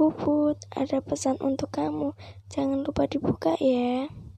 Puput, ada pesan untuk kamu. Jangan lupa dibuka ya.